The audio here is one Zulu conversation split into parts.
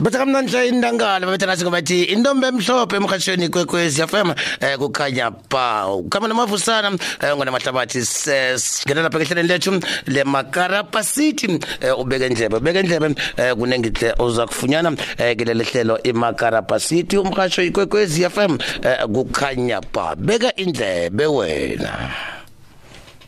Bathi kamnandla indangala nathi ngobathi intombi emhlophe emhashweni kwekwezi FM um kukhanya pa. Ukhama namavusana eh, ses. Mahlabathi singena lapha ehleleni lethu le Makarapa City eh, ubeke ndlebe ubeke ndlebe um kunengihle uza kufunyana um kulele hlelo iMakarapa City umhasho ikwekwezi FM um kukhanya pa. Beka indlebe wena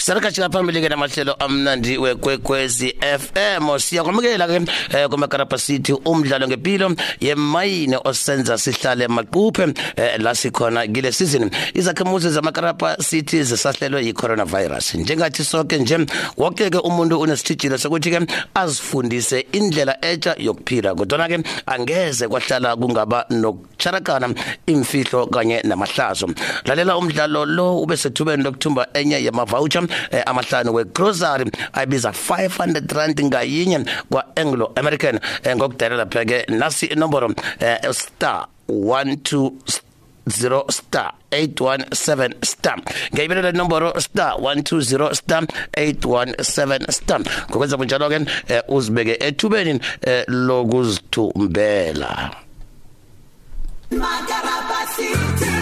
Sarakashika phambili ke namahlelo amnandi wekwekwezi FM siyakwamukela ke eh, kumakarapa City umdlalo ngempilo yemayini osenza sihlale maquphe eh, la sikhona kule season. Izakhamuzi zamakarapa City zisahlelwe yi-coronavirus. Njengathi sonke nje wonke ke umuntu unesithijilo sokuthi ke azifundise indlela etsha yokuphila. Kodwa ke angeze kwahlala kungaba nokucharakana imfihlo kanye namahlazo. Lalela umdlalo lo ube sethubeni lokuthumba enye yamavoucher eh, amahlanu wegrocery ayibiza 500 rand ngayinye kwa Anglo American eh, ngokudalela pheke nasi inomboro eh, star 12 0 star 817 star. Ngiyibelela inomboro star 120 star 817 star. Ngokwenza kunjalo ke eh, uzibeke ethubeni eh, lokuzithumbela Makarapa City.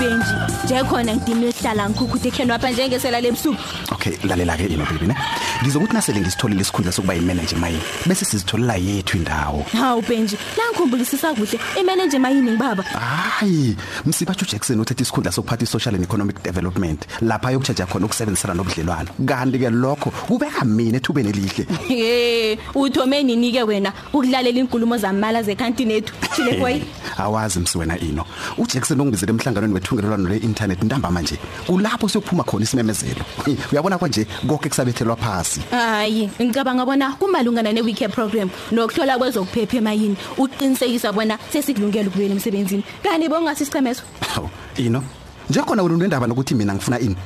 Hayi benji nje khona ngidini ehlala ngikhukhude ekheni wapha njengesela lebusuku Okay lalela ke ino baby ne Ngizokuthi nasele ngisitholile isikhundla sokuba yimanager mayini bese sizitholela yethu indawo. Hawu benji la ngikhumbukisisa kuhle imanager mayini ngibaba Hayi msibathi uJackson uthethe isikhundla sokuphatha social and economic development lapha yokuchaja khona ukusebenzisana nobudlelwano. Kanti ke lokho kubeka mina ethubeni elihle. Ye uthome nini ke wena ukudlalela inkulumo zamala zekantini ethu chile boy awazi msi wena ino. uJackson ongibizele emhlanganweni wethungelelwano le-internet ntambama nje kulapho siyophuma khona isimemezelo. Uyabona kwanje konke kusabethelwa phasi. Hayi ngicabanga bona kumalungana ne weekend program nokuhlola kwezokuphepha emayini uqinisekisa bona sesikulungela ukubuyela emsebenzini. Kanti bongasi sichemeso Hawu, ino. Njekhona wena unendaba nokuthi mina ngifuna ini?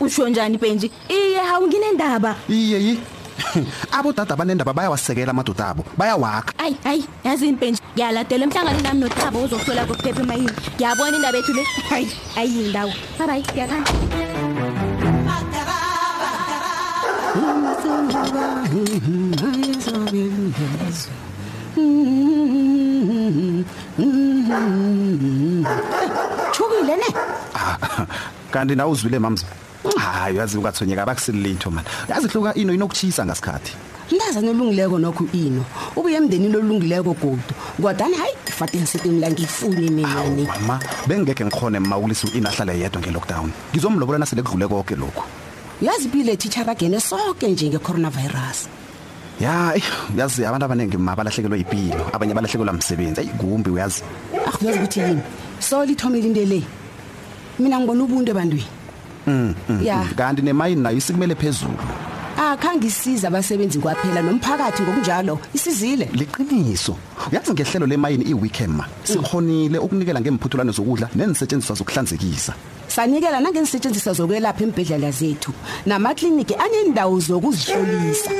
Usho njani benji? Iye hawu nginendaba. Iye yi. Abodada abanendaba bayawasekela amadoda abo bayawakha. Ayi ayi yazini benji? Ngiyaladela emhlanganweni nami nothabo uzohlola kokuphepha emayini. Ngiyabona indaba ethu le? Hayi ayindawo bye bye ngiyakhanda Thukile ne? Ah, kanti na uzwile mamza. Hayi yazi ungathonyeka abakusilitho man. Yazi hluka ino inokuchisa ngasikhathi Ndazana olungileko nokho ino. Ubuye emndenini olungileko godu. Kodwa hayi fateni sitini la ngifuni mina ni. mama bengeke ngikhone mawulisi inahlala yedwa nge-lockdown ngizomlobola nasele kudlule konke lokhu Yazi bile teacher bagene sonke nje nge-coronavirus ya eh, yazi abantu abaningi mabalahlekelwe yipilo abanye balahlekelwa msebenzi umsebenzi ayigumbi uyazi Ach uyazi ukuthi yini? So lithomile into le. Mina ngibona ubuntu ebantwini. Mm, mm, Ya. mm. kanti nemayini nayo isikumele phezulu Akhangisiza abasebenzi kwaphela nomphakathi ngokunjalo isizile. liqiniso uyazi ngehlelo lemayini iweekend ma sikhonile ukunikela ngemphuthulane zokudla nensetshenziswa zokuhlanzekisa Sanikela nangensetshenziswa zokwelapha embedlela zethu namakliniki anendawo zokuzihlolisa.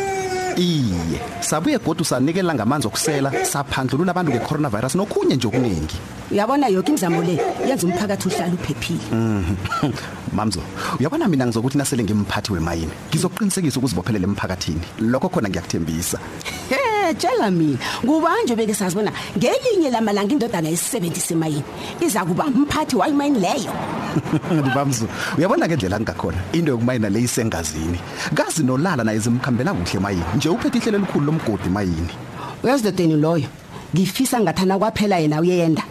Iye sabuye godu sanikela ngamanzi okusela saphandlulula abantu nge-coronavirus nokhunye nje okuningi Uyabona yonke imizamo le? Yenza umphakathi uhlale uphephile. mamzo uyabona mina ngizokuthi nasele ngimphathi wemayini ngizokuqinisekisa ukuzibophelela emphakathini. Lokho khona ngiyakuthembisa. He, tshela mina. Kubanje beke sazibona ngelinye lamalanga indodana yesebenzisa emayini. Iza kuba umphathi wayimayini leyo. Ndibamzu uyabona ngendlela ngingakhona into yokumayina le isengazini kazi nolala naye zimkhambela kuhle mayini nje uphethe ihlelo elikhulu lomgodi mayini Uyazidodeni loyo. Ngifisa ngathana kwaphela yena uyenda.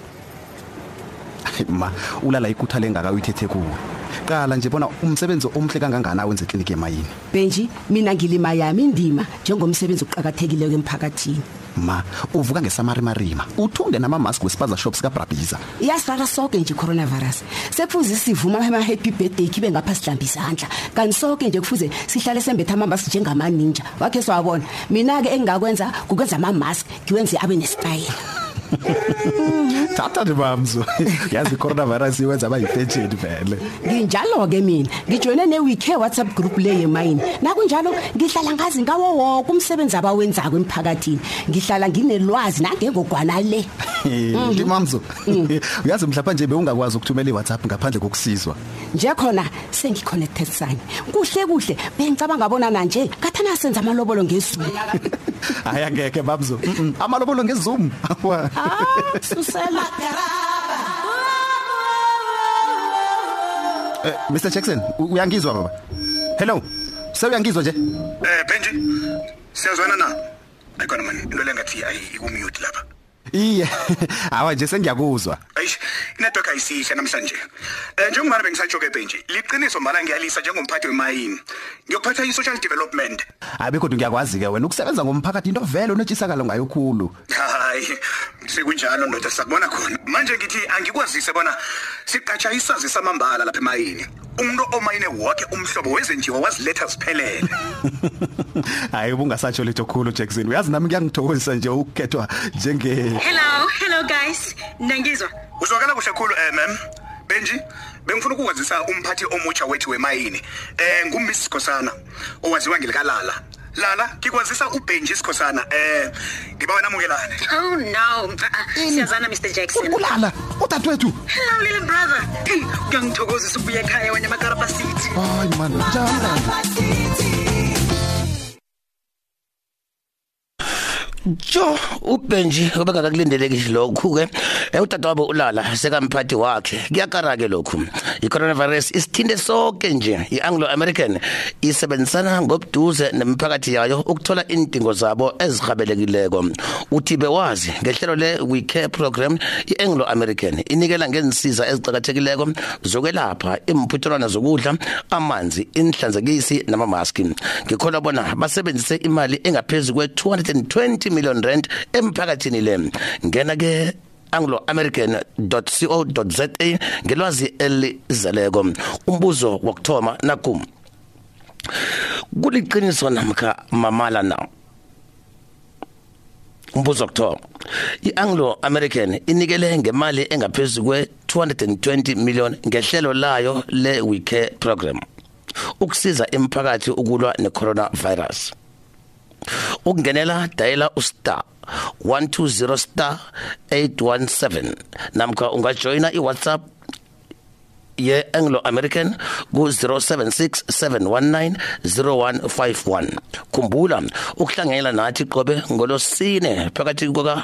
ma ulala ikuthale engaka uyithethe kuwe qala nje bona umsebenzi omhle kangangana wenza ekliniki emayini? Benji mina ngilima yami indima njengomsebenzi oqhakathekileyo emphakathini. Ma uvuka ngesamarimarima uthunde nama-mask wesipaza shops kabrabhiza iyasirara soke nje coronavirus. Sekufuze sivuma ama-happy birthday khibe ngapha sidlambe izandla. Kanti soke nje kufuze sihlale sembetha amambasi njengamaninja. Wakhe siwabona. Mina-ke engingakwenza kukwenza ama-mask ngiwenze abe nesitayela thatha nje bamzo yazi i-coronavirus iwenza abayifetsheni vele. Nginjalo-ke mina ngijoyine ne-weekhe whatsapp group le yemayini nakunjalo ngihlala ngazi ngawo woke umsebenzi abawenzako emphakathini. Ngihlala nginelwazi nangengogwana le. Limamzo uyazi mhlawumbe nje bewungakwazi ukuthumela i-whatsapp ngaphandle kokusizwa. Nje khona sengi-connected sani. Kuhle kuhle. Bengicabanga bonana nje ngathana senza amalobolo ngezulu hayi angeke babzo Mm-mm. amalobolo ngezoom. Awa. ah susela Eh, Mr Jackson u- uyangizwa baba? Hello? Sewuyangizwa nje? Eh Benji siyazwana na? Ayikona man into lengathi ayi ikumute lapha. Iye. Awa nje sengiyakuzwa. Ayish inetwork ayisihle namhlanje. Eh njengoba bengisatsho ke Benji liqiniso mara ngiyalisa njengomphathi wemayini. Ngiyokuphatha i-social development. Hayi kodwa ngiyakwazi ke wena ukusebenza ngomphakathi into vele onotshisakalo ngayo khulu. Hayi sekunjalo ndoda sakubona khona. Manje ngithi angikwazise bona siqatsha isazi samambala lapha emayini. Umuntu omayine woke umhlobo wezenjiwa waziletha ziphelele. Hayi ubungasatsho litho khulu Jackson. Uyazi nami kuyangithokozisa nje ukukhethwa njenge Hello, hello guys. Nangizwa. uzwakala kuhle khulu eh mam Benji bengifuna ukukwazisa umphathi omutsha wethu wemayini eh nguMiss gosana owaziwa ngelikalala Lala ngikwazisa uBenji isikhosana um ngibawa namukelane Oh no. Siyazana Mr Jackson. ulala udadewethu Hello little brother. Kuyangithokozisa ukubuya ekhaya wena makarapa City. hayi man njani kanti Jo uBenji obengakakulindeleki lokhu ke eh, utata wabo ulala sekamphathi wakhe. Kuyakara ke lokhu. I-coronavirus isithinde sonke nje i-Anglo American isebenzisana ngobduze nemiphakathi yayo ukuthola indingo zabo ezihabelekileko uthi bewazi ngehlelo le we care program i-Anglo American inikela ngensiza eziqhakathekileko zokwelapha imphuthelwana zokudla amanzi inhlanzekisi namamaski ngikholwa bona basebenzise imali engaphezulu kwe-220 million rand emphakathini le. Ngena ke anglo-american.co.za ngelwazi elizaleko. Umbuzo wokuthoma nakum kuliqiniso namkha mamala na? Umbuzo wokuthoma i-anglo-american inikele ngemali engaphezulu kwe-220 million ngehlelo layo le-wecare program ukusiza imiphakathi ukulwa ne-coronavirus. Ukungenela dayela ustar 120 star 817 namkha ungajoyina iwhatsapp ye-anglo american ku-076 khumbula ukuhlanganyela nathi qobe ngolosine phakathi koka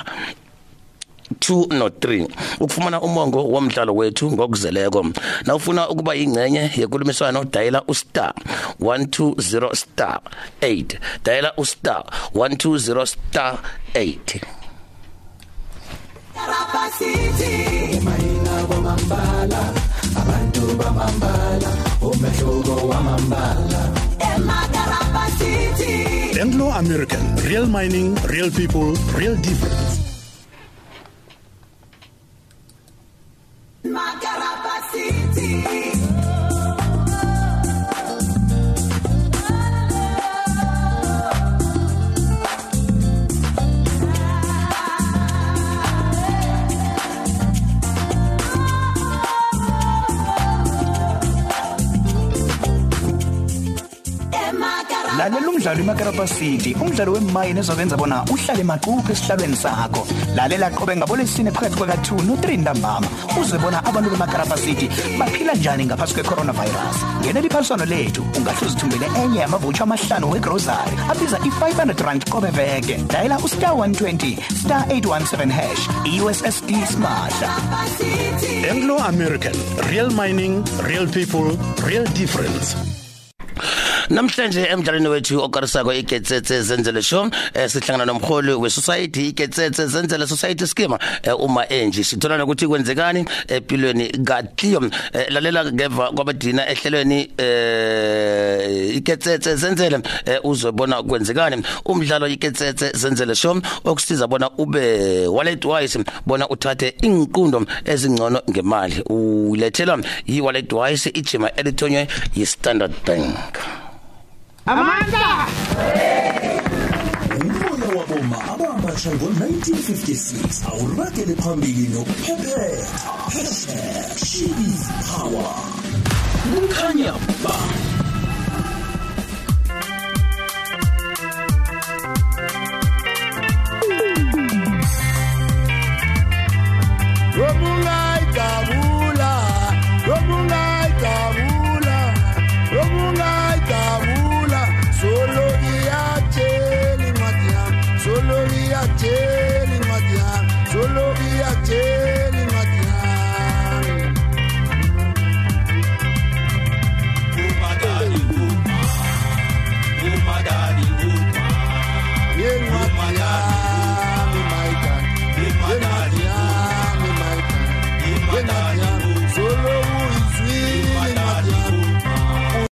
2 no 3 ukufumana umongo womdlalo wethu ngokuzeleko nawufuna ukuba yingcenye yenkulumiswano dayela ustar 120 star 8 dayela ustar 120 star 8 Karapa City. mayina kwamambala abantu bamambala umehluko wamambala Emakarapa City. Anglo American Real Mining Real People Real Difference lalela umdlalo imakarapa city umdlalo wemayini ezokwenza bona uhlale maquphe esihlalweni sakho. Lalela qobe ngabolesine phakathi kweka-2 no-3 ntambama. Uze bona abantu bemakarapa city baphila njani ngaphasi kwe-coronavirus. Ngenela iphaliswano lethu ungahle uzithumbele enye yamavutsho amahlanu wegrosary abiza i-500 rand qobe veke. Dayela ustar 120 star 817 hash i-ussd simahla City. Anglo American Real Mining Real People Real Difference. Namhlanje emdlalweni wethu okarisako igetsetse zenzele show eh, sihlangana nomholi we-society igetsetse zenzele society scheme eh, uma enji sithola nokuthi kwenzekani empilweni kaTleo eh, lalela ngeva kwabadina ehlelweni eh, igetsetse zenzele eh, uzobona kwenzekani. Umdlalo igetsetse zenzele show okusiza bona ube wallet wise bona uthathe inqundo ezingcono ngemali. Ulethelwa yi-wallet wise ijima elithonywe yi-standard bank. Amandla umoya waboma ababasha ngo-1956 awuragele phambili nokuphephetha hashtag she is power. Kukhanya ba